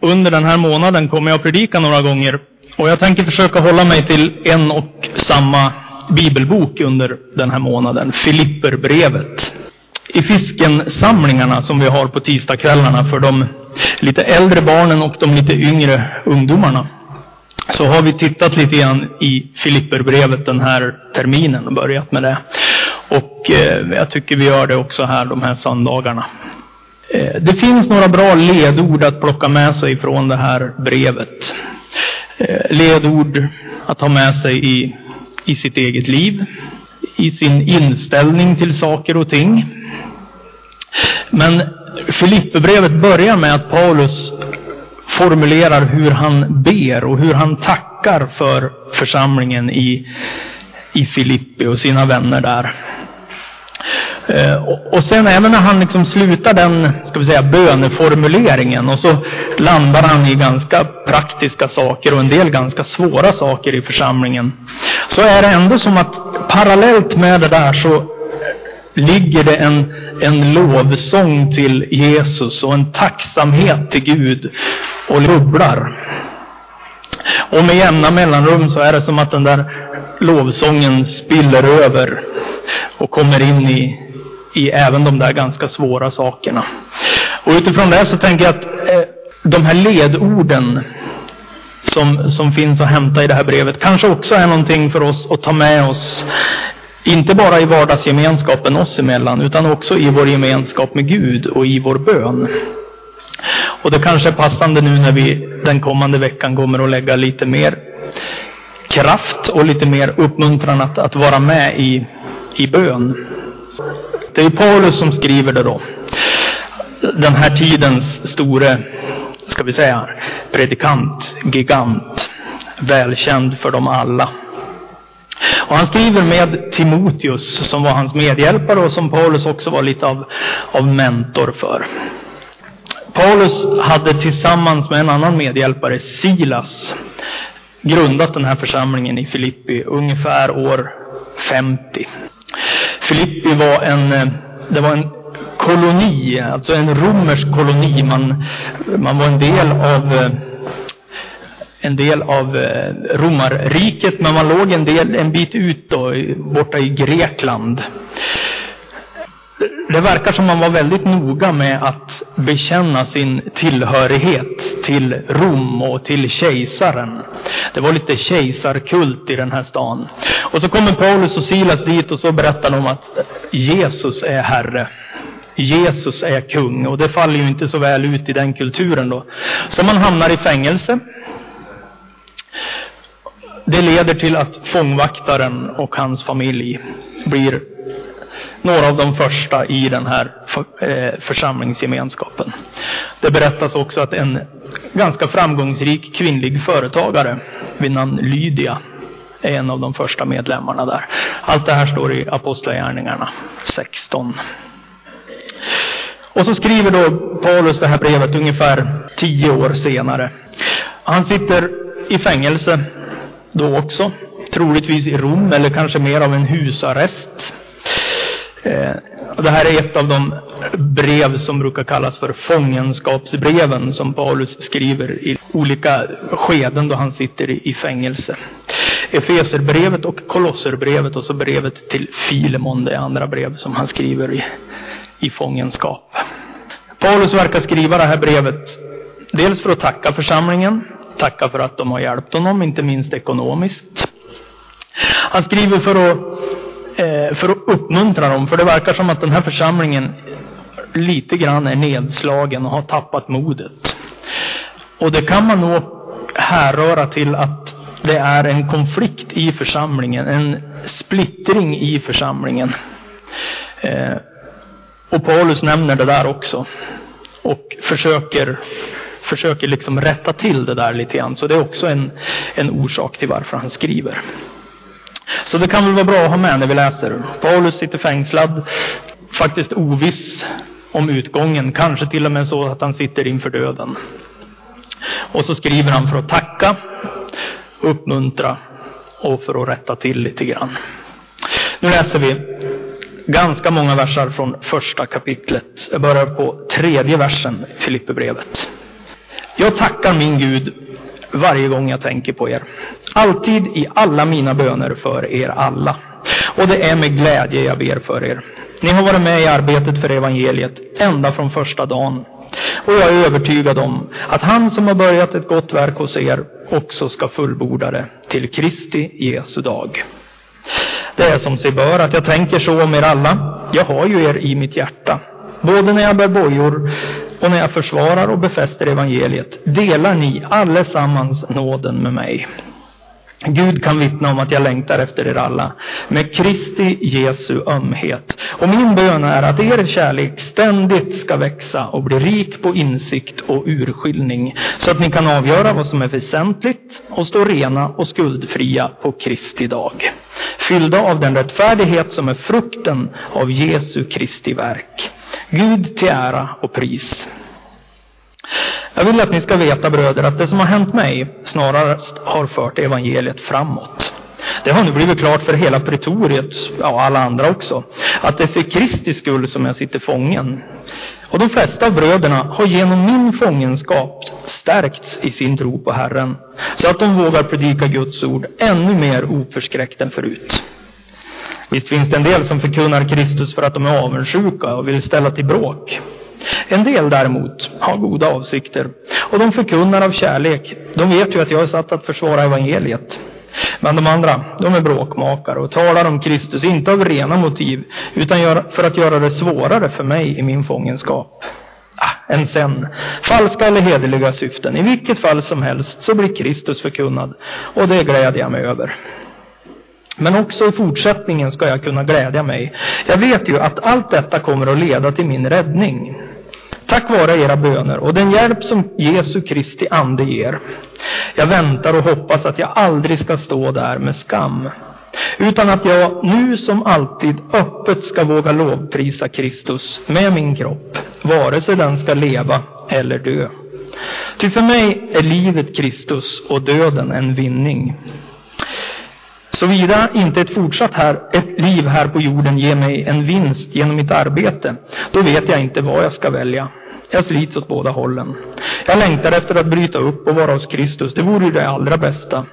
under den här månaden kommer jag att predika några gånger. Och jag tänker försöka hålla mig till en och samma bibelbok under den här månaden, Filipperbrevet. I fiskensamlingarna som vi har på tisdagskvällarna för de lite äldre barnen och de lite yngre ungdomarna så har vi tittat lite grann i Filipperbrevet den här terminen och börjat med det. Och eh, jag tycker vi gör det också här de här söndagarna. Eh, det finns några bra ledord att plocka med sig från det här brevet. Eh, ledord att ha med sig i, i sitt eget liv, i sin inställning till saker och ting. Men Filipperbrevet börjar med att Paulus formulerar hur han ber och hur han tackar för församlingen i, i Filippi och sina vänner där. Eh, och sen även när han liksom slutar den, ska vi säga, böneformuleringen och så landar han i ganska praktiska saker och en del ganska svåra saker i församlingen. Så är det ändå som att parallellt med det där så ligger det en, en lovsång till Jesus och en tacksamhet till Gud och bubblar. Och med jämna mellanrum så är det som att den där lovsången spiller över och kommer in i, i även de där ganska svåra sakerna. Och utifrån det så tänker jag att eh, de här ledorden som, som finns att hämta i det här brevet kanske också är någonting för oss att ta med oss inte bara i vardagsgemenskapen oss emellan, utan också i vår gemenskap med Gud och i vår bön. Och det kanske är passande nu när vi den kommande veckan kommer att lägga lite mer kraft och lite mer uppmuntran att, att vara med i, i bön. Det är Paulus som skriver det då. Den här tidens store, ska vi säga, predikant, gigant, välkänd för dem alla. Och han skriver med Timoteus som var hans medhjälpare och som Paulus också var lite av, av mentor för. Paulus hade tillsammans med en annan medhjälpare, Silas, grundat den här församlingen i Filippi ungefär år 50. Filippi var en, det var en koloni, alltså en romersk koloni. Man, man var en del av eh, en del av eh, romarriket, men man låg en, del, en bit ut då, borta i Grekland. Det verkar som man var väldigt noga med att bekänna sin tillhörighet till Rom och till kejsaren. Det var lite kejsarkult i den här stan. Och så kommer Paulus och Silas dit och så berättar de att Jesus är Herre. Jesus är kung och det faller ju inte så väl ut i den kulturen då. Så man hamnar i fängelse. Det leder till att fångvaktaren och hans familj blir några av de första i den här eh, församlingsgemenskapen. Det berättas också att en ganska framgångsrik kvinnlig företagare vid namn Lydia är en av de första medlemmarna där. Allt det här står i Apostlagärningarna 16. Och så skriver då Paulus det här brevet ungefär tio år senare. Han sitter i fängelse då också. Troligtvis i Rom eller kanske mer av en husarrest. Eh, det här är ett av de brev som brukar kallas för fångenskapsbreven som Paulus skriver i olika skeden då han sitter i fängelse. Efeserbrevet och Kolosserbrevet och så brevet till Filemon, det är andra brev som han skriver i, i fångenskap. Paulus verkar skriva det här brevet dels för att tacka församlingen tacka för att de har hjälpt honom, inte minst ekonomiskt. Han skriver för att, Eh, för att uppmuntra dem, för det verkar som att den här församlingen lite grann är nedslagen och har tappat modet. Och det kan man nog härröra till att det är en konflikt i församlingen, en splittring i församlingen. Eh, och Paulus nämner det där också och försöker försöker liksom rätta till det där lite grann. Så det är också en, en orsak till varför han skriver. Så det kan väl vara bra att ha med när vi läser. Paulus sitter fängslad, faktiskt oviss om utgången, kanske till och med så att han sitter inför döden. Och så skriver han för att tacka, uppmuntra och för att rätta till lite grann. Nu läser vi ganska många versar från första kapitlet. Jag börjar på tredje versen i Filipperbrevet. Jag tackar min Gud varje gång jag tänker på er. Alltid i alla mina böner för er alla. Och det är med glädje jag ber för er. Ni har varit med i arbetet för evangeliet ända från första dagen. Och jag är övertygad om att han som har börjat ett gott verk hos er också ska fullborda det till Kristi Jesu dag. Det är som sig bör att jag tänker så om er alla. Jag har ju er i mitt hjärta. Både när jag bär bojor och när jag försvarar och befäster evangeliet delar ni allesammans nåden med mig. Gud kan vittna om att jag längtar efter er alla med Kristi Jesu ömhet. Och min bön är att er kärlek ständigt ska växa och bli rik på insikt och urskiljning så att ni kan avgöra vad som är väsentligt och stå rena och skuldfria på Kristi dag. Fyllda av den rättfärdighet som är frukten av Jesu Kristi verk. Gud till ära och pris. Jag vill att ni ska veta bröder att det som har hänt mig snarare har fört evangeliet framåt. Det har nu blivit klart för hela pretoriet, ja alla andra också, att det är för Kristi skull som jag sitter fången. Och de flesta av bröderna har genom min fångenskap stärkts i sin tro på Herren, så att de vågar predika Guds ord ännu mer oförskräckt än förut. Visst finns det en del som förkunnar Kristus för att de är avundsjuka och vill ställa till bråk. En del däremot har goda avsikter och de förkunnar av kärlek. De vet ju att jag är satt att försvara evangeliet. Men de andra, de är bråkmakare och talar om Kristus, inte av rena motiv, utan för att göra det svårare för mig i min fångenskap. Ah, än sen, falska eller hederliga syften. I vilket fall som helst så blir Kristus förkunnad och det gläder jag mig över. Men också i fortsättningen ska jag kunna glädja mig. Jag vet ju att allt detta kommer att leda till min räddning. Tack vare era böner och den hjälp som Jesu Kristi ande ger. Jag väntar och hoppas att jag aldrig ska stå där med skam. Utan att jag nu som alltid öppet ska våga lovprisa Kristus med min kropp, vare sig den ska leva eller dö. Ty för mig är livet Kristus och döden en vinning. Såvida inte ett fortsatt här, ett liv här på jorden ger mig en vinst genom mitt arbete, då vet jag inte vad jag ska välja. Jag slits åt båda hållen. Jag längtar efter att bryta upp och vara hos Kristus. Det vore ju det allra bästa.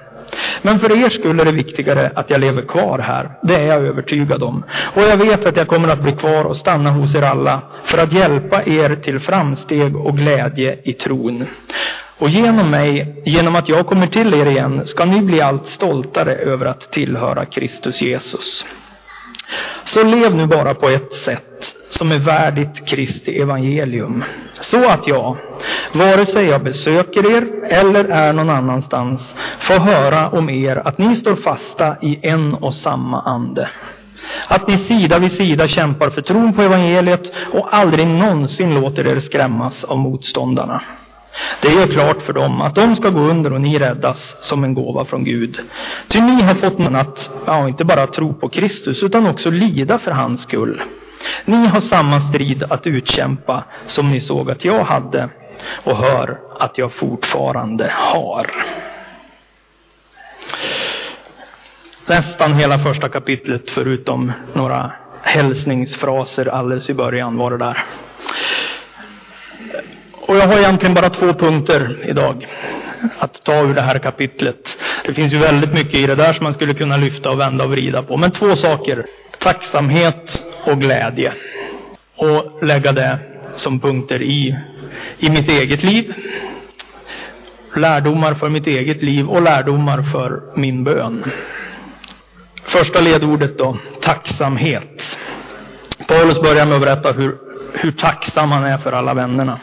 Men för er skull är det viktigare att jag lever kvar här. Det är jag övertygad om. Och jag vet att jag kommer att bli kvar och stanna hos er alla för att hjälpa er till framsteg och glädje i tron. Och genom mig, genom att jag kommer till er igen, ska ni bli allt stoltare över att tillhöra Kristus Jesus. Så lev nu bara på ett sätt som är värdigt Kristi evangelium. Så att jag, vare sig jag besöker er eller är någon annanstans, får höra om er att ni står fasta i en och samma ande. Att ni sida vid sida kämpar för tron på evangeliet och aldrig någonsin låter er skrämmas av motståndarna. Det gör klart för dem att de ska gå under och ni räddas som en gåva från Gud. Ty ni har fått någon att, ja, inte bara tro på Kristus, utan också lida för hans skull. Ni har samma strid att utkämpa som ni såg att jag hade och hör att jag fortfarande har. Nästan hela första kapitlet förutom några hälsningsfraser alldeles i början var det där. Jag har egentligen bara två punkter idag att ta ur det här kapitlet. Det finns ju väldigt mycket i det där som man skulle kunna lyfta och vända och vrida på. Men två saker. Tacksamhet och glädje. Och lägga det som punkter i, i mitt eget liv. Lärdomar för mitt eget liv och lärdomar för min bön. Första ledordet då, tacksamhet. Paulus börjar med att berätta hur, hur tacksam han är för alla vännerna.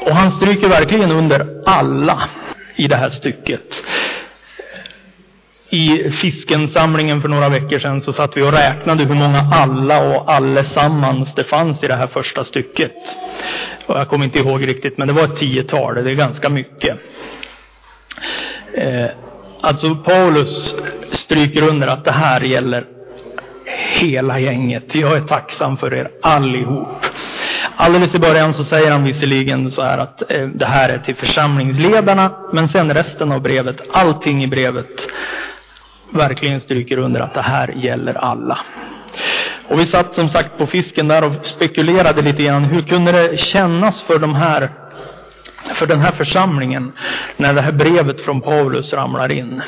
Och han stryker verkligen under alla i det här stycket. I fiskensamlingen för några veckor sedan så satt vi och räknade hur många alla och allesammans det fanns i det här första stycket. Och jag kommer inte ihåg riktigt, men det var ett tiotal. Det är ganska mycket. Eh, alltså Paulus stryker under att det här gäller hela gänget. Jag är tacksam för er allihop. Alldeles i början så säger han visserligen så här att eh, det här är till församlingsledarna, men sen resten av brevet, allting i brevet verkligen stryker under att det här gäller alla. Och vi satt som sagt på fisken där och spekulerade lite grann. Hur kunde det kännas för de här för den här församlingen när det här brevet från Paulus ramlar in.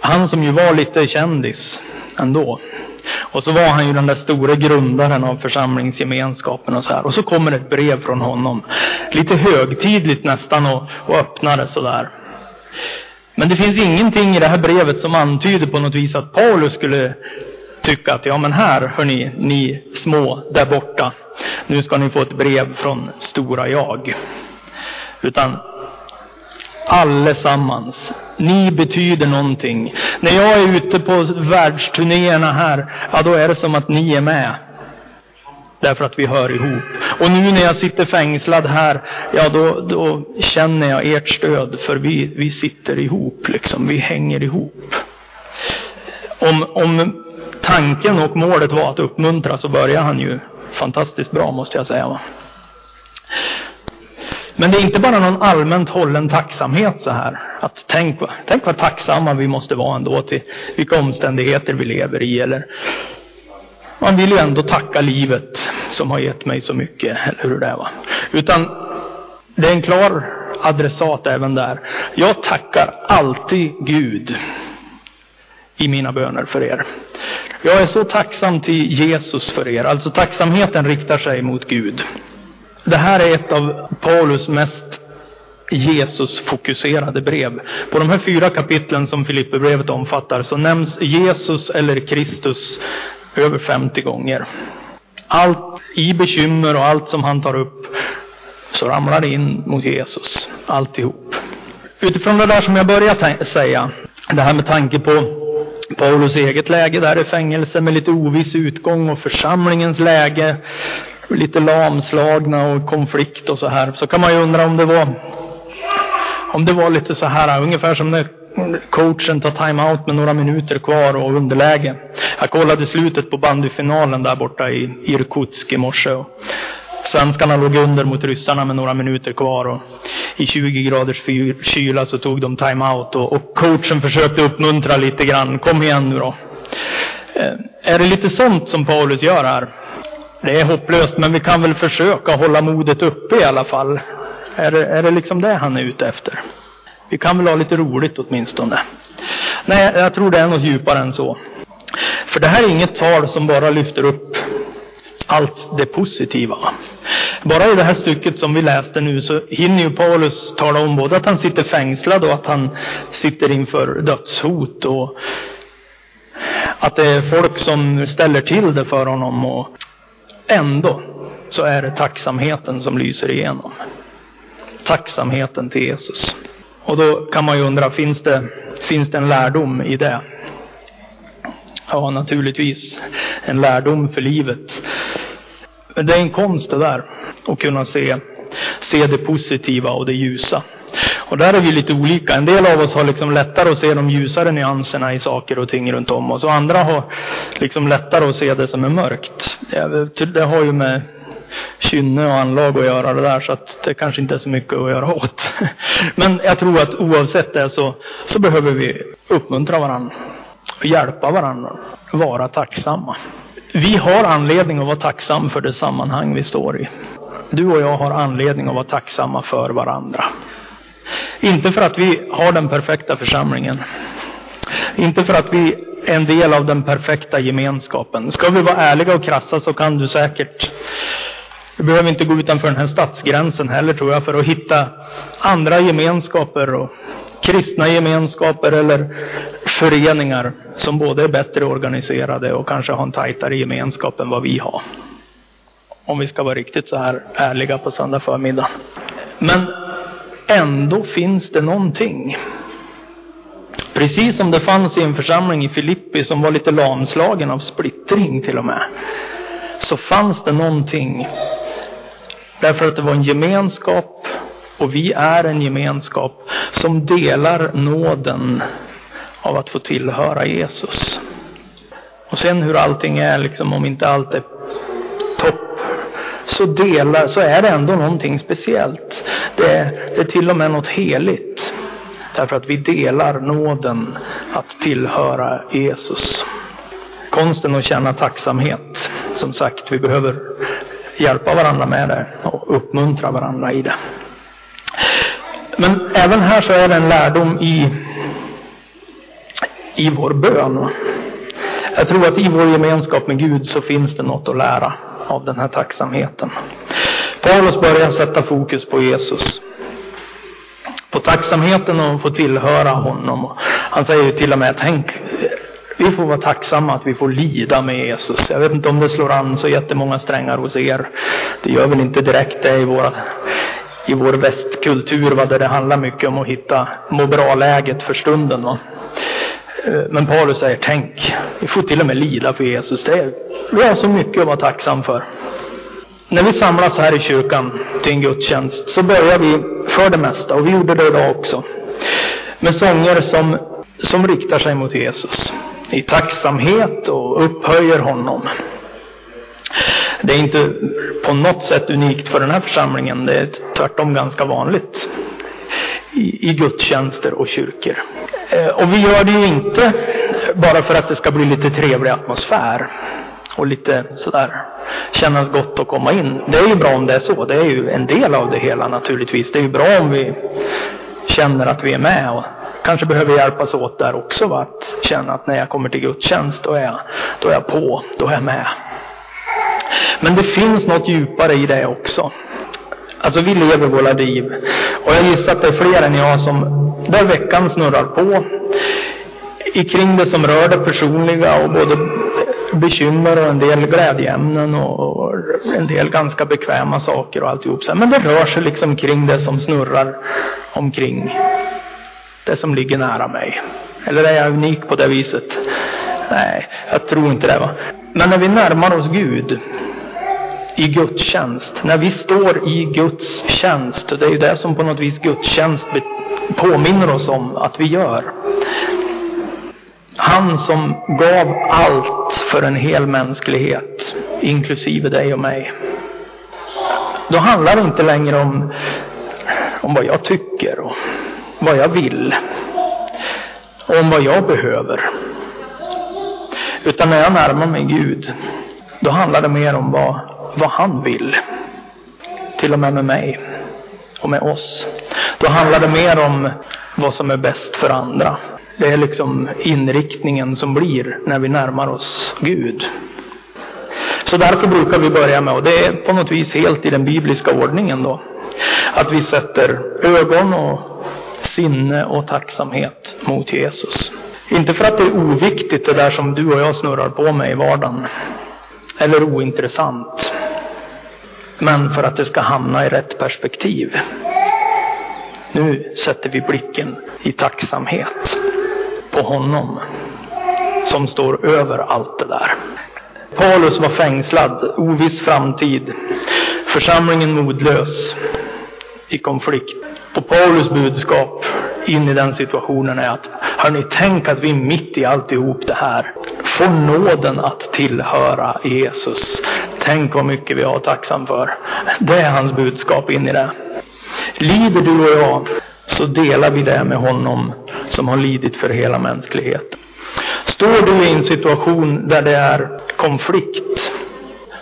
Han som ju var lite kändis ändå. Och så var han ju den där store grundaren av församlingsgemenskapen och så här. Och så kommer ett brev från honom. Lite högtidligt nästan och, och öppnar det sådär. Men det finns ingenting i det här brevet som antyder på något vis att Paulus skulle tycka att ja men här hörni, ni små där borta. Nu ska ni få ett brev från stora jag. Utan allesammans. Ni betyder någonting. När jag är ute på världsturnéerna här, ja då är det som att ni är med. Därför att vi hör ihop. Och nu när jag sitter fängslad här, ja då, då känner jag ert stöd. För vi, vi sitter ihop liksom, vi hänger ihop. Om, om tanken och målet var att uppmuntra så börjar han ju fantastiskt bra måste jag säga. Va? Men det är inte bara någon allmänt hållen tacksamhet så här. Att tänk, tänk vad tacksamma vi måste vara ändå till vilka omständigheter vi lever i. Eller man vill ju ändå tacka livet som har gett mig så mycket, eller hur det är va. Utan det är en klar adressat även där. Jag tackar alltid Gud i mina böner för er. Jag är så tacksam till Jesus för er. Alltså tacksamheten riktar sig mot Gud. Det här är ett av Paulus mest Jesus-fokuserade brev. På de här fyra kapitlen som Filipperbrevet omfattar så nämns Jesus eller Kristus över 50 gånger. Allt i bekymmer och allt som han tar upp så ramlar det in mot Jesus, alltihop. Utifrån det där som jag började säga, det här med tanke på Paulus eget läge där i fängelse med lite oviss utgång och församlingens läge lite lamslagna och konflikt och så här. Så kan man ju undra om det var om det var lite så här ungefär som när coachen tar timeout med några minuter kvar och underläge. Jag kollade slutet på bandyfinalen där borta i Irkutsk i morse. Och svenskarna låg under mot ryssarna med några minuter kvar och i 20 graders kyla så tog de timeout och, och coachen försökte uppmuntra lite grann. Kom igen nu då. Eh, är det lite sånt som Paulus gör här? Det är hopplöst, men vi kan väl försöka hålla modet uppe i alla fall. Är det, är det liksom det han är ute efter? Vi kan väl ha lite roligt åtminstone. Nej, jag tror det är något djupare än så. För det här är inget tal som bara lyfter upp allt det positiva. Bara i det här stycket som vi läste nu så hinner ju Paulus tala om både att han sitter fängslad och att han sitter inför dödshot och att det är folk som ställer till det för honom och Ändå så är det tacksamheten som lyser igenom. Tacksamheten till Jesus. Och då kan man ju undra, finns det, finns det en lärdom i det? Ja, naturligtvis en lärdom för livet. Det är en konst det där, att kunna se, se det positiva och det ljusa. Och där är vi lite olika. En del av oss har liksom lättare att se de ljusare nyanserna i saker och ting runt om oss. Och andra har liksom lättare att se det som är mörkt. Det har ju med kynne och anlag att göra det där så att det kanske inte är så mycket att göra åt. Men jag tror att oavsett det så, så behöver vi uppmuntra varandra och hjälpa varandra, vara tacksamma. Vi har anledning att vara tacksamma för det sammanhang vi står i. Du och jag har anledning att vara tacksamma för varandra. Inte för att vi har den perfekta församlingen. Inte för att vi är en del av den perfekta gemenskapen. Ska vi vara ärliga och krassa så kan du säkert du behöver inte gå utanför den här stadsgränsen heller tror jag för att hitta andra gemenskaper och kristna gemenskaper eller föreningar som både är bättre organiserade och kanske har en tajtare gemenskap än vad vi har. Om vi ska vara riktigt så här ärliga på söndag förmiddag. Men ändå finns det någonting. Precis som det fanns i en församling i Filippi som var lite lamslagen av splittring till och med. Så fanns det någonting. Därför att det var en gemenskap och vi är en gemenskap som delar nåden av att få tillhöra Jesus. Och sen hur allting är, liksom, om inte allt är topp så, delar, så är det ändå någonting speciellt. Det är, det är till och med något heligt. Därför att vi delar nåden att tillhöra Jesus. Konsten att känna tacksamhet. Som sagt, vi behöver hjälpa varandra med det och uppmuntra varandra i det. Men även här så är det en lärdom i, i vår bön. Jag tror att i vår gemenskap med Gud så finns det något att lära av den här tacksamheten. Paulus börjar sätta fokus på Jesus. På tacksamheten att få tillhöra honom. Han säger ju till och med, tänk, vi får vara tacksamma att vi får lida med Jesus. Jag vet inte om det slår an så jättemånga strängar hos er. Det gör väl inte direkt det i, våra, i vår västkultur, va, där det handlar mycket om att hitta må bra-läget för stunden. Va. Men Paulus säger, tänk, vi får till och med lida för Jesus. Det är, så mycket att vara tacksam för. När vi samlas här i kyrkan till en gudstjänst så börjar vi för det mesta, och vi gjorde det idag också, med sånger som, som riktar sig mot Jesus. I tacksamhet och upphöjer honom. Det är inte på något sätt unikt för den här församlingen. Det är tvärtom ganska vanligt i, i gudstjänster och kyrkor. Eh, och vi gör det ju inte bara för att det ska bli lite trevlig atmosfär och lite sådär kännas gott att komma in. Det är ju bra om det är så. Det är ju en del av det hela naturligtvis. Det är ju bra om vi känner att vi är med och kanske behöver hjälpas åt där också. Va? Att känna att när jag kommer till gudstjänst då är jag, då är jag på, då är jag med. Men det finns något djupare i det också. Alltså vi lever våra liv. Och jag gissar att det är fler än jag som, där veckan snurrar på, i kring det som rör det personliga och både bekymmer och en del glädjeämnen och en del ganska bekväma saker och alltihop. Men det rör sig liksom kring det som snurrar omkring det som ligger nära mig. Eller är jag unik på det viset? Nej, jag tror inte det. Va? Men när vi närmar oss Gud i gudstjänst, när vi står i Guds tjänst, och det är ju det som på något vis gudstjänst påminner oss om att vi gör. Han som gav allt för en hel mänsklighet, inklusive dig och mig. Då handlar det inte längre om, om vad jag tycker och vad jag vill. Och om vad jag behöver. Utan när jag närmar mig Gud, då handlar det mer om vad, vad han vill. Till och med med mig och med oss. Då handlar det mer om vad som är bäst för andra. Det är liksom inriktningen som blir när vi närmar oss Gud. Så därför brukar vi börja med, och det är på något vis helt i den bibliska ordningen då, att vi sätter ögon och sinne och tacksamhet mot Jesus. Inte för att det är oviktigt det där som du och jag snurrar på med i vardagen, eller ointressant, men för att det ska hamna i rätt perspektiv. Nu sätter vi blicken i tacksamhet på honom som står över allt det där. Paulus var fängslad, oviss framtid, församlingen modlös, i konflikt. Och Paulus budskap in i den situationen är att, hörni, tänk att vi mitt i alltihop det här får nåden att tillhöra Jesus. Tänk vad mycket vi har tacksam för. Det är hans budskap in i det. Lider du och jag, så delar vi det med honom som har lidit för hela mänskligheten. Står du i en situation där det är konflikt,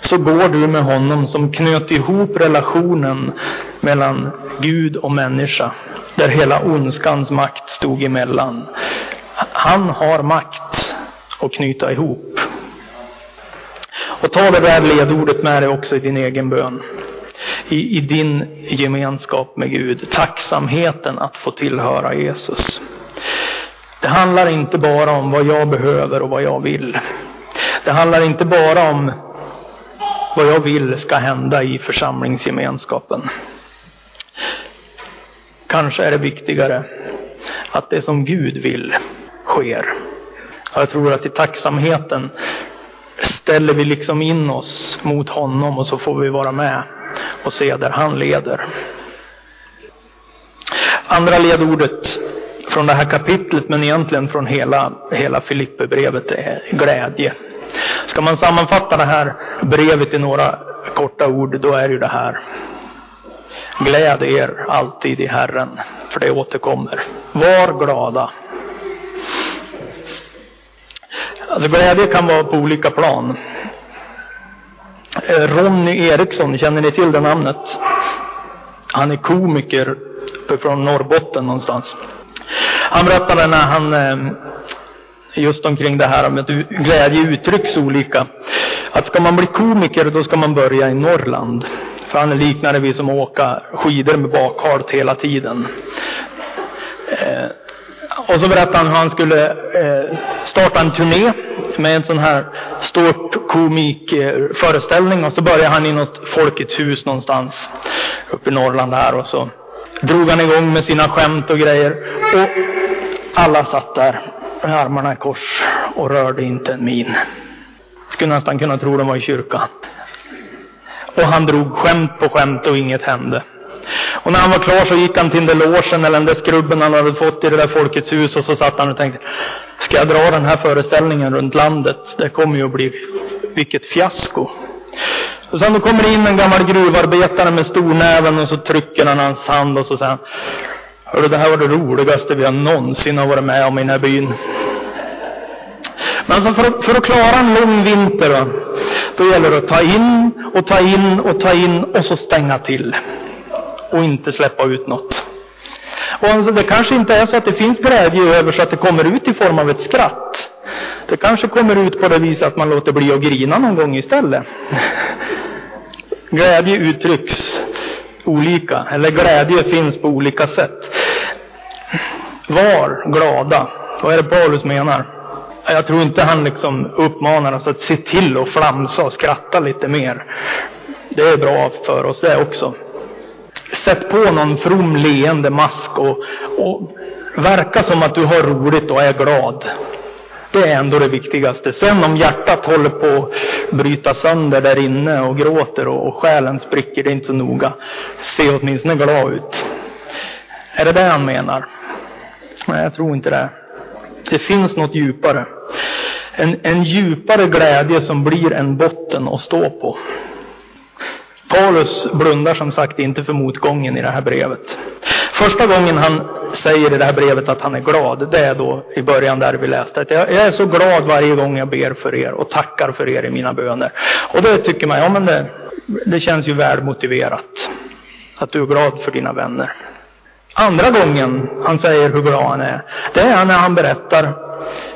så går du med honom som knöt ihop relationen mellan Gud och människa, där hela ondskans makt stod emellan. Han har makt att knyta ihop. Och ta det där ledordet med dig också i din egen bön. I, I din gemenskap med Gud. Tacksamheten att få tillhöra Jesus. Det handlar inte bara om vad jag behöver och vad jag vill. Det handlar inte bara om vad jag vill ska hända i församlingsgemenskapen. Kanske är det viktigare att det som Gud vill sker. Jag tror att i tacksamheten ställer vi liksom in oss mot honom och så får vi vara med och se där han leder. Andra ledordet från det här kapitlet, men egentligen från hela, hela Filipperbrevet, är glädje. Ska man sammanfatta det här brevet i några korta ord, då är det ju det här. Gläd er alltid i Herren, för det återkommer. Var glada. Alltså glädje kan vara på olika plan. Eh, Ronny Eriksson, känner ni till det namnet? Han är komiker från Norrbotten någonstans. Han berättade när han eh, just omkring det här med att glädje uttrycks olika. Att ska man bli komiker då ska man börja i Norrland. För han liknar det vid som att åka skidor med bakhalt hela tiden. Eh, och så berättade han hur han skulle eh, starta en turné med en sån här ståuppkomikföreställning. och så började han i något Folkets hus någonstans uppe i Norrland här och så drog han igång med sina skämt och grejer. Och alla satt där med armarna i kors och rörde inte en min. Skulle nästan kunna tro de var i kyrkan. Och han drog skämt på skämt och inget hände. Och när han var klar så gick han till den där logen eller den där skrubben han hade fått i det där Folkets hus och så satt han och tänkte, ska jag dra den här föreställningen runt landet? Det kommer ju att bli, vilket fiasko. Och sen då kommer det in en gammal gruvarbetare med stornäven och så trycker han hans hand och så säger han, Hörru, det här var det roligaste vi har någonsin har varit med om i den här byn. Men alltså för, för att klara en lång vinter, då gäller det att ta in och ta in och ta in och så stänga till. Och inte släppa ut något. Och alltså, det kanske inte är så att det finns glädje över så att det kommer ut i form av ett skratt. Det kanske kommer ut på det viset att man låter bli att grina någon gång istället. Glädje uttrycks olika, eller glädje finns på olika sätt. Var glada. Vad är det Paulus menar? Jag tror inte han liksom uppmanar oss att se till att flamsa och skratta lite mer. Det är bra för oss det också. Sätt på någon from leende mask och, och verka som att du har roligt och är glad. Det är ändå det viktigaste. Sen om hjärtat håller på att bryta sönder där inne och gråter och, och själen spricker, det är inte så noga. Se åtminstone glad ut. Är det det han menar? Nej, jag tror inte det. Det finns något djupare. En, en djupare glädje som blir en botten att stå på. Paulus blundar som sagt inte för motgången i det här brevet. Första gången han säger i det här brevet att han är glad, det är då i början där vi läste att jag, är så glad varje gång jag ber för er och tackar för er i mina böner. Och det tycker man, ja men det, det känns ju väl motiverat. Att du är glad för dina vänner. Andra gången han säger hur glad han är, det är när han berättar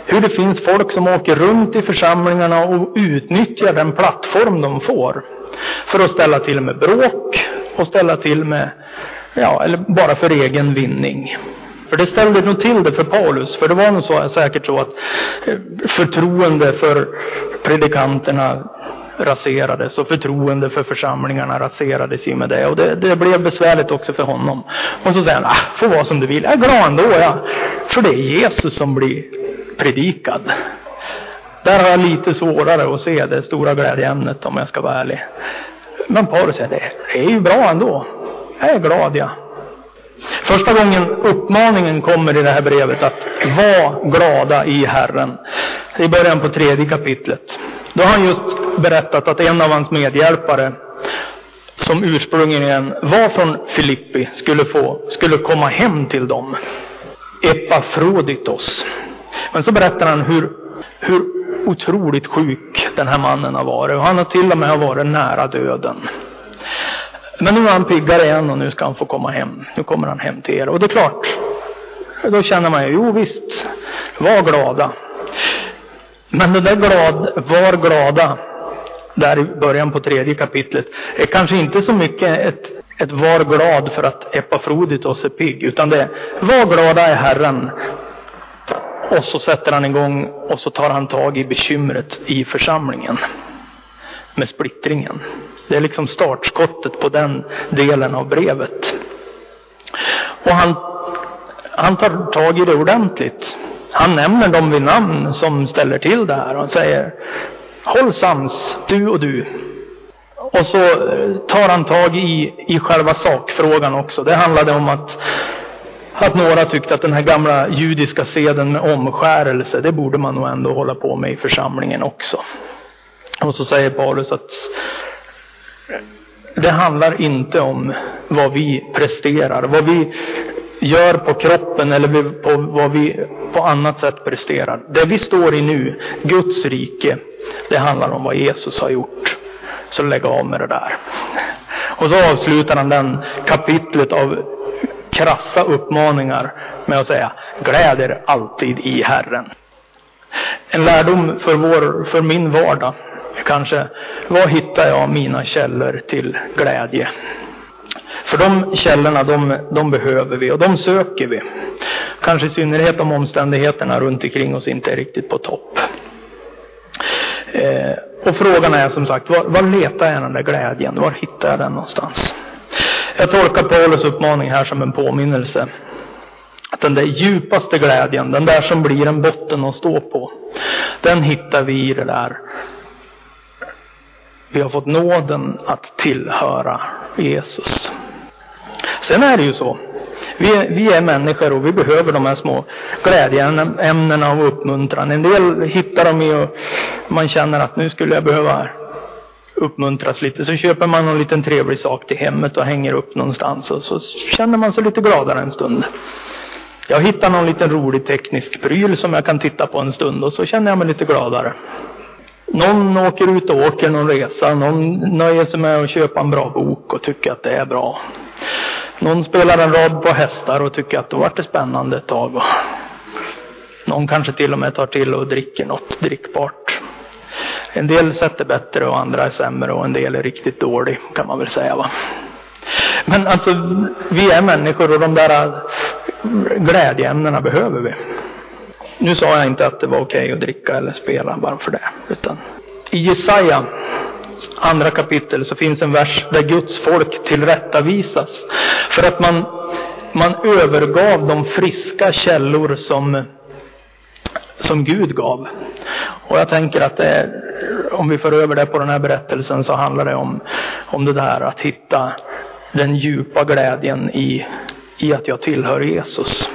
hur det finns folk som åker runt i församlingarna och utnyttjar den plattform de får för att ställa till med bråk och ställa till med, ja, eller bara för egen vinning. För det ställde nog till det för Paulus, för det var nog så, säkert så att eh, förtroende för predikanterna raserades och förtroende för församlingarna raserades i med det. Och det, det, blev besvärligt också för honom. Och så säger han, ah, får vara som du vill. Jag är glad ändå, ja. För det är Jesus som blir predikad. Där har jag lite svårare att se det stora glädjeämnet om jag ska vara ärlig. Men Paulus säger, det är ju bra ändå. Jag är glad, jag. Första gången uppmaningen kommer i det här brevet att var glada i Herren. I början på tredje kapitlet. Då har han just berättat att en av hans medhjälpare som ursprungligen var från Filippi skulle, få, skulle komma hem till dem. Epafroditos. Men så berättar han hur, hur otroligt sjuk den här mannen har varit. Och han har till och med varit nära döden. Men nu är han piggare igen och nu ska han få komma hem. Nu kommer han hem till er. Och det är klart, då känner man ju, jo visst, var glada. Men det där glad, var glada, där i början på tredje kapitlet, är kanske inte så mycket ett, ett var glad för att Epafroditos är pigg, utan det är var glada är Herren. Och så sätter han igång och så tar han tag i bekymret i församlingen med splittringen. Det är liksom startskottet på den delen av brevet. Och han, han tar tag i det ordentligt. Han nämner dem vid namn som ställer till det här och säger Håll sams, du och du. Och så tar han tag i, i själva sakfrågan också. Det handlade om att, att några tyckte att den här gamla judiska seden med omskärelse, det borde man nog ändå hålla på med i församlingen också. Och så säger Paulus att det handlar inte om vad vi presterar, vad vi gör på kroppen eller på vad vi på annat sätt presterar. Det vi står i nu, Guds rike, det handlar om vad Jesus har gjort. Så lägg av med det där. Och så avslutar han den kapitlet av krassa uppmaningar med att säga gläd er alltid i Herren. En lärdom för, vår, för min vardag är kanske, var hittar jag mina källor till glädje? För de källorna, de, de, behöver vi och de söker vi. Kanske i synnerhet om omständigheterna runt omkring oss inte är riktigt på topp. Eh, och frågan är som sagt, var, var letar jag den där glädjen? Var hittar jag den någonstans? Jag tolkar Paulus uppmaning här som en påminnelse. Att den där djupaste glädjen, den där som blir en botten att stå på, den hittar vi i det där. Vi har fått nåden att tillhöra Jesus. Sen är det ju så. Vi, vi är människor och vi behöver de här små glädjeämnena och uppmuntran. En del hittar dem i och man känner att nu skulle jag behöva uppmuntras lite. Så köper man någon liten trevlig sak till hemmet och hänger upp någonstans och så känner man sig lite gladare en stund. Jag hittar någon liten rolig teknisk pryl som jag kan titta på en stund och så känner jag mig lite gladare. Någon åker ut och åker någon resa, någon nöjer sig med att köpa en bra bok och tycker att det är bra. Någon spelar en rad på hästar och tycker att det vart det spännande ett tag. Någon kanske till och med tar till och dricker något drickbart. En del sätter bättre och andra är sämre och en del är riktigt dålig kan man väl säga va. Men alltså, vi är människor och de där äh, glädjeämnena behöver vi. Nu sa jag inte att det var okej okay att dricka eller spela bara för det. Utan I Jesaja andra kapitel så finns en vers där Guds folk tillrättavisas. För att man, man övergav de friska källor som, som Gud gav. Och jag tänker att det är, om vi för över det på den här berättelsen så handlar det om, om det där att hitta den djupa glädjen i, i att jag tillhör Jesus.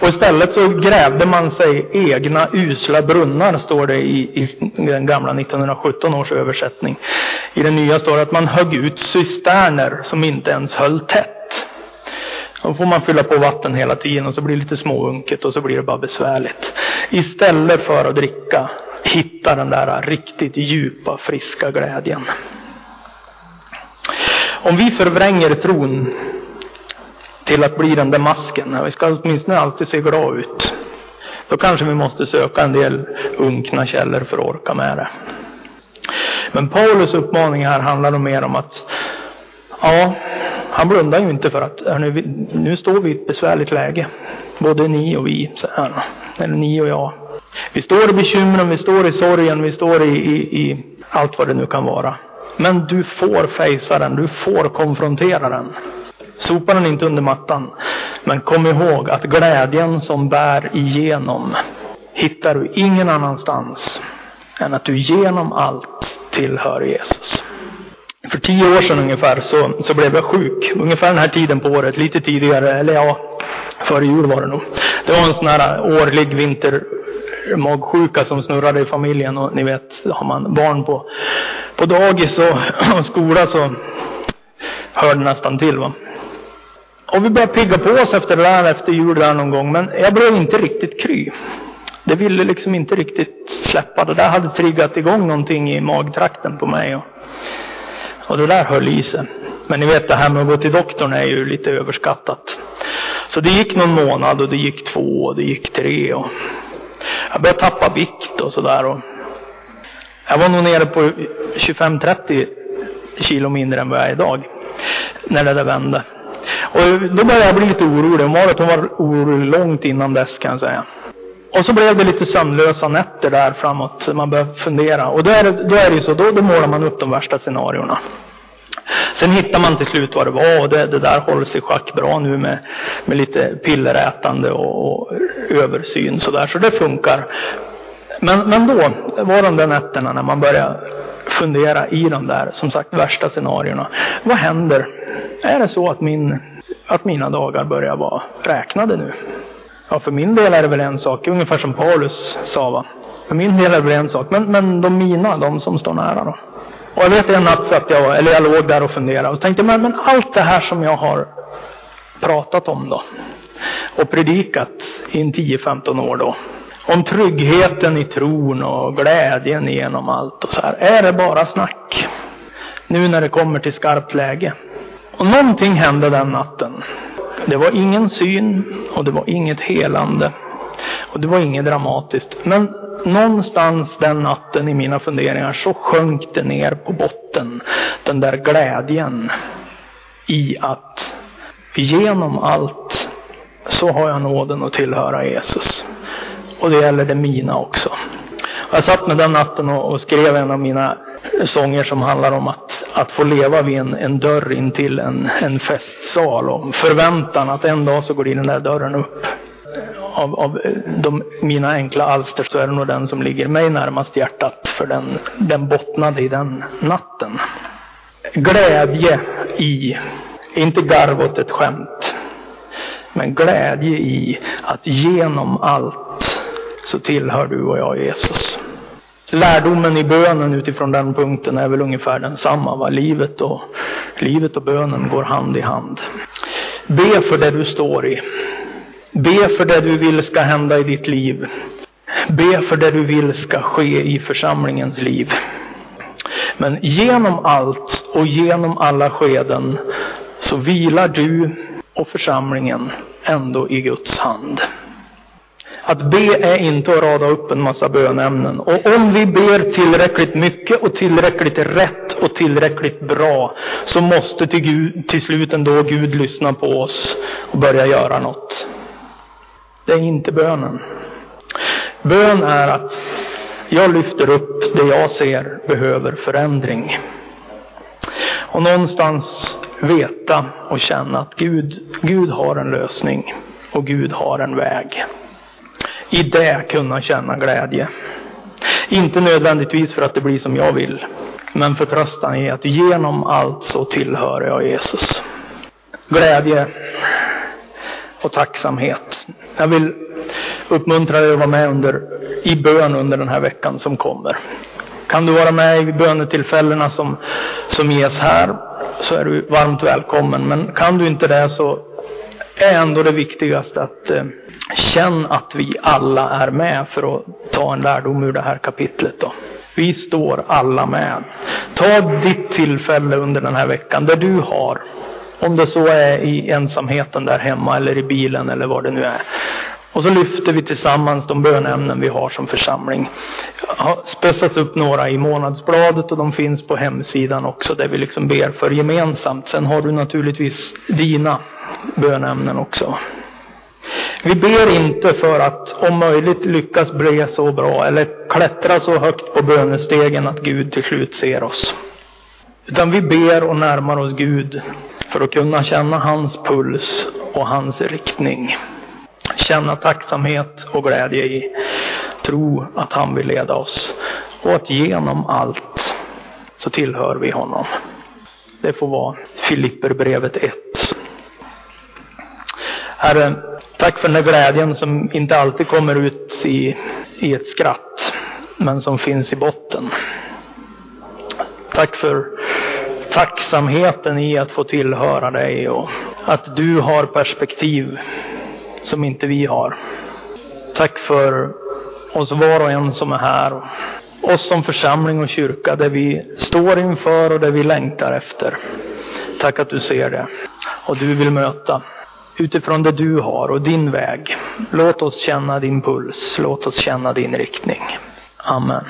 Och istället så grävde man sig egna usla brunnar, står det i, i den gamla 1917 års översättning. I den nya står det att man högg ut cisterner som inte ens höll tätt. Då får man fylla på vatten hela tiden och så blir det lite småunket och så blir det bara besvärligt. Istället för att dricka, hitta den där riktigt djupa, friska glädjen. Om vi förvränger tron till att bli den där masken. Vi ska åtminstone alltid se glad ut. Då kanske vi måste söka en del unkna källor för att orka med det. Men Paulus uppmaning här handlar nog mer om att ja, han blundar ju inte för att nu, nu står vi i ett besvärligt läge. Både ni och vi, säger han. eller ni och jag. Vi står i bekymren, vi står i sorgen, vi står i, i, i allt vad det nu kan vara. Men du får fejsa den, du får konfrontera den. Sopa den inte under mattan. Men kom ihåg att glädjen som bär igenom hittar du ingen annanstans än att du genom allt tillhör Jesus. För tio år sedan ungefär så, så blev jag sjuk. Ungefär den här tiden på året, lite tidigare, eller ja, före jul var det nog. Det var en sån här årlig vinter magsjuka som snurrade i familjen och ni vet, har man barn på, på dagis och, och skola så hör det nästan till. Va? Och vi började pigga på oss efter det där efter jul där någon gång. Men jag blev inte riktigt kry. Det ville liksom inte riktigt släppa. Det där hade triggat igång någonting i magtrakten på mig. Och, och det där höll i sig. Men ni vet det här med att gå till doktorn är ju lite överskattat. Så det gick någon månad och det gick två och det gick tre. Och jag började tappa vikt och sådär. Jag var nog nere på 25-30 kilo mindre än vad jag är idag. När det där vände. Och då började jag bli lite orolig. Marit hon var orolig långt innan dess kan jag säga. Och så blev det lite sömnlösa nätter där framåt. Man började fundera. Och då är det, då är det ju så, då, då målar man upp de värsta scenarierna. Sen hittar man till slut vad det var och det, det där håller sig schack bra nu med, med lite pillerätande och, och översyn sådär. Så det funkar. Men, men då var de där nätterna när man började fundera i de där, som sagt, värsta scenarierna. Vad händer? Är det så att, min, att mina dagar börjar vara räknade nu? Ja, för min del är det väl en sak, ungefär som Paulus sa va. För min del är det väl en sak, men, men de mina, de som står nära då? Och jag vet en natt satt jag, eller jag låg där och funderade och tänkte, men, men allt det här som jag har pratat om då och predikat i en 10-15 år då om tryggheten i tron och glädjen genom allt och så här. Är det bara snack? Nu när det kommer till skarpt läge. Och någonting hände den natten. Det var ingen syn och det var inget helande. Och det var inget dramatiskt. Men någonstans den natten i mina funderingar så sjönk det ner på botten. Den där glädjen i att genom allt så har jag nåden att tillhöra Jesus. Och det gäller det mina också. Jag satt med den natten och, skrev en av mina sånger som handlar om att, att få leva vid en, en dörr in till en, en festsal och förväntan att en dag så går den där dörren upp. Av, av eh, de, mina enkla alster så är det nog den som ligger mig närmast hjärtat för den, den bottnade i den natten. Glädje i, inte garv åt ett skämt, men glädje i att genom allt så tillhör du och jag Jesus. Lärdomen i bönen utifrån den punkten är väl ungefär densamma. Va? Livet, och, livet och bönen går hand i hand. Be för det du står i. Be för det du vill ska hända i ditt liv. Be för det du vill ska ske i församlingens liv. Men genom allt och genom alla skeden så vilar du och församlingen ändå i Guds hand. Att be är inte att rada upp en massa bönämnen. Och om vi ber tillräckligt mycket och tillräckligt rätt och tillräckligt bra så måste till, Gud, till slut ändå Gud lyssna på oss och börja göra något. Det är inte bönen. Bön är att jag lyfter upp det jag ser behöver förändring. Och någonstans veta och känna att Gud, Gud har en lösning och Gud har en väg i det kunna känna glädje. Inte nödvändigtvis för att det blir som jag vill, men förtröstan i att genom allt så tillhör jag Jesus. Glädje och tacksamhet. Jag vill uppmuntra dig att vara med under, i bön under den här veckan som kommer. Kan du vara med i bönetillfällena som, som ges här så är du varmt välkommen. Men kan du inte det så är ändå det viktigaste att eh, Känn att vi alla är med för att ta en lärdom ur det här kapitlet. Då. Vi står alla med. Ta ditt tillfälle under den här veckan där du har, om det så är i ensamheten där hemma eller i bilen eller vad det nu är. Och så lyfter vi tillsammans de bönämnen vi har som församling. Jag har spetsat upp några i månadsbladet och de finns på hemsidan också där vi liksom ber för gemensamt. Sen har du naturligtvis dina bönämnen också. Vi ber inte för att om möjligt lyckas bli så bra eller klättra så högt på bönestegen att Gud till slut ser oss. Utan vi ber och närmar oss Gud för att kunna känna hans puls och hans riktning. Känna tacksamhet och glädje i tro att han vill leda oss och att genom allt så tillhör vi honom. Det får vara Filipperbrevet 1. Herre, Tack för den där glädjen som inte alltid kommer ut i, i ett skratt, men som finns i botten. Tack för tacksamheten i att få tillhöra dig och att du har perspektiv som inte vi har. Tack för oss var och en som är här. Oss som församling och kyrka, där vi står inför och där vi längtar efter. Tack att du ser det och du vill möta utifrån det du har och din väg. Låt oss känna din puls. Låt oss känna din riktning. Amen.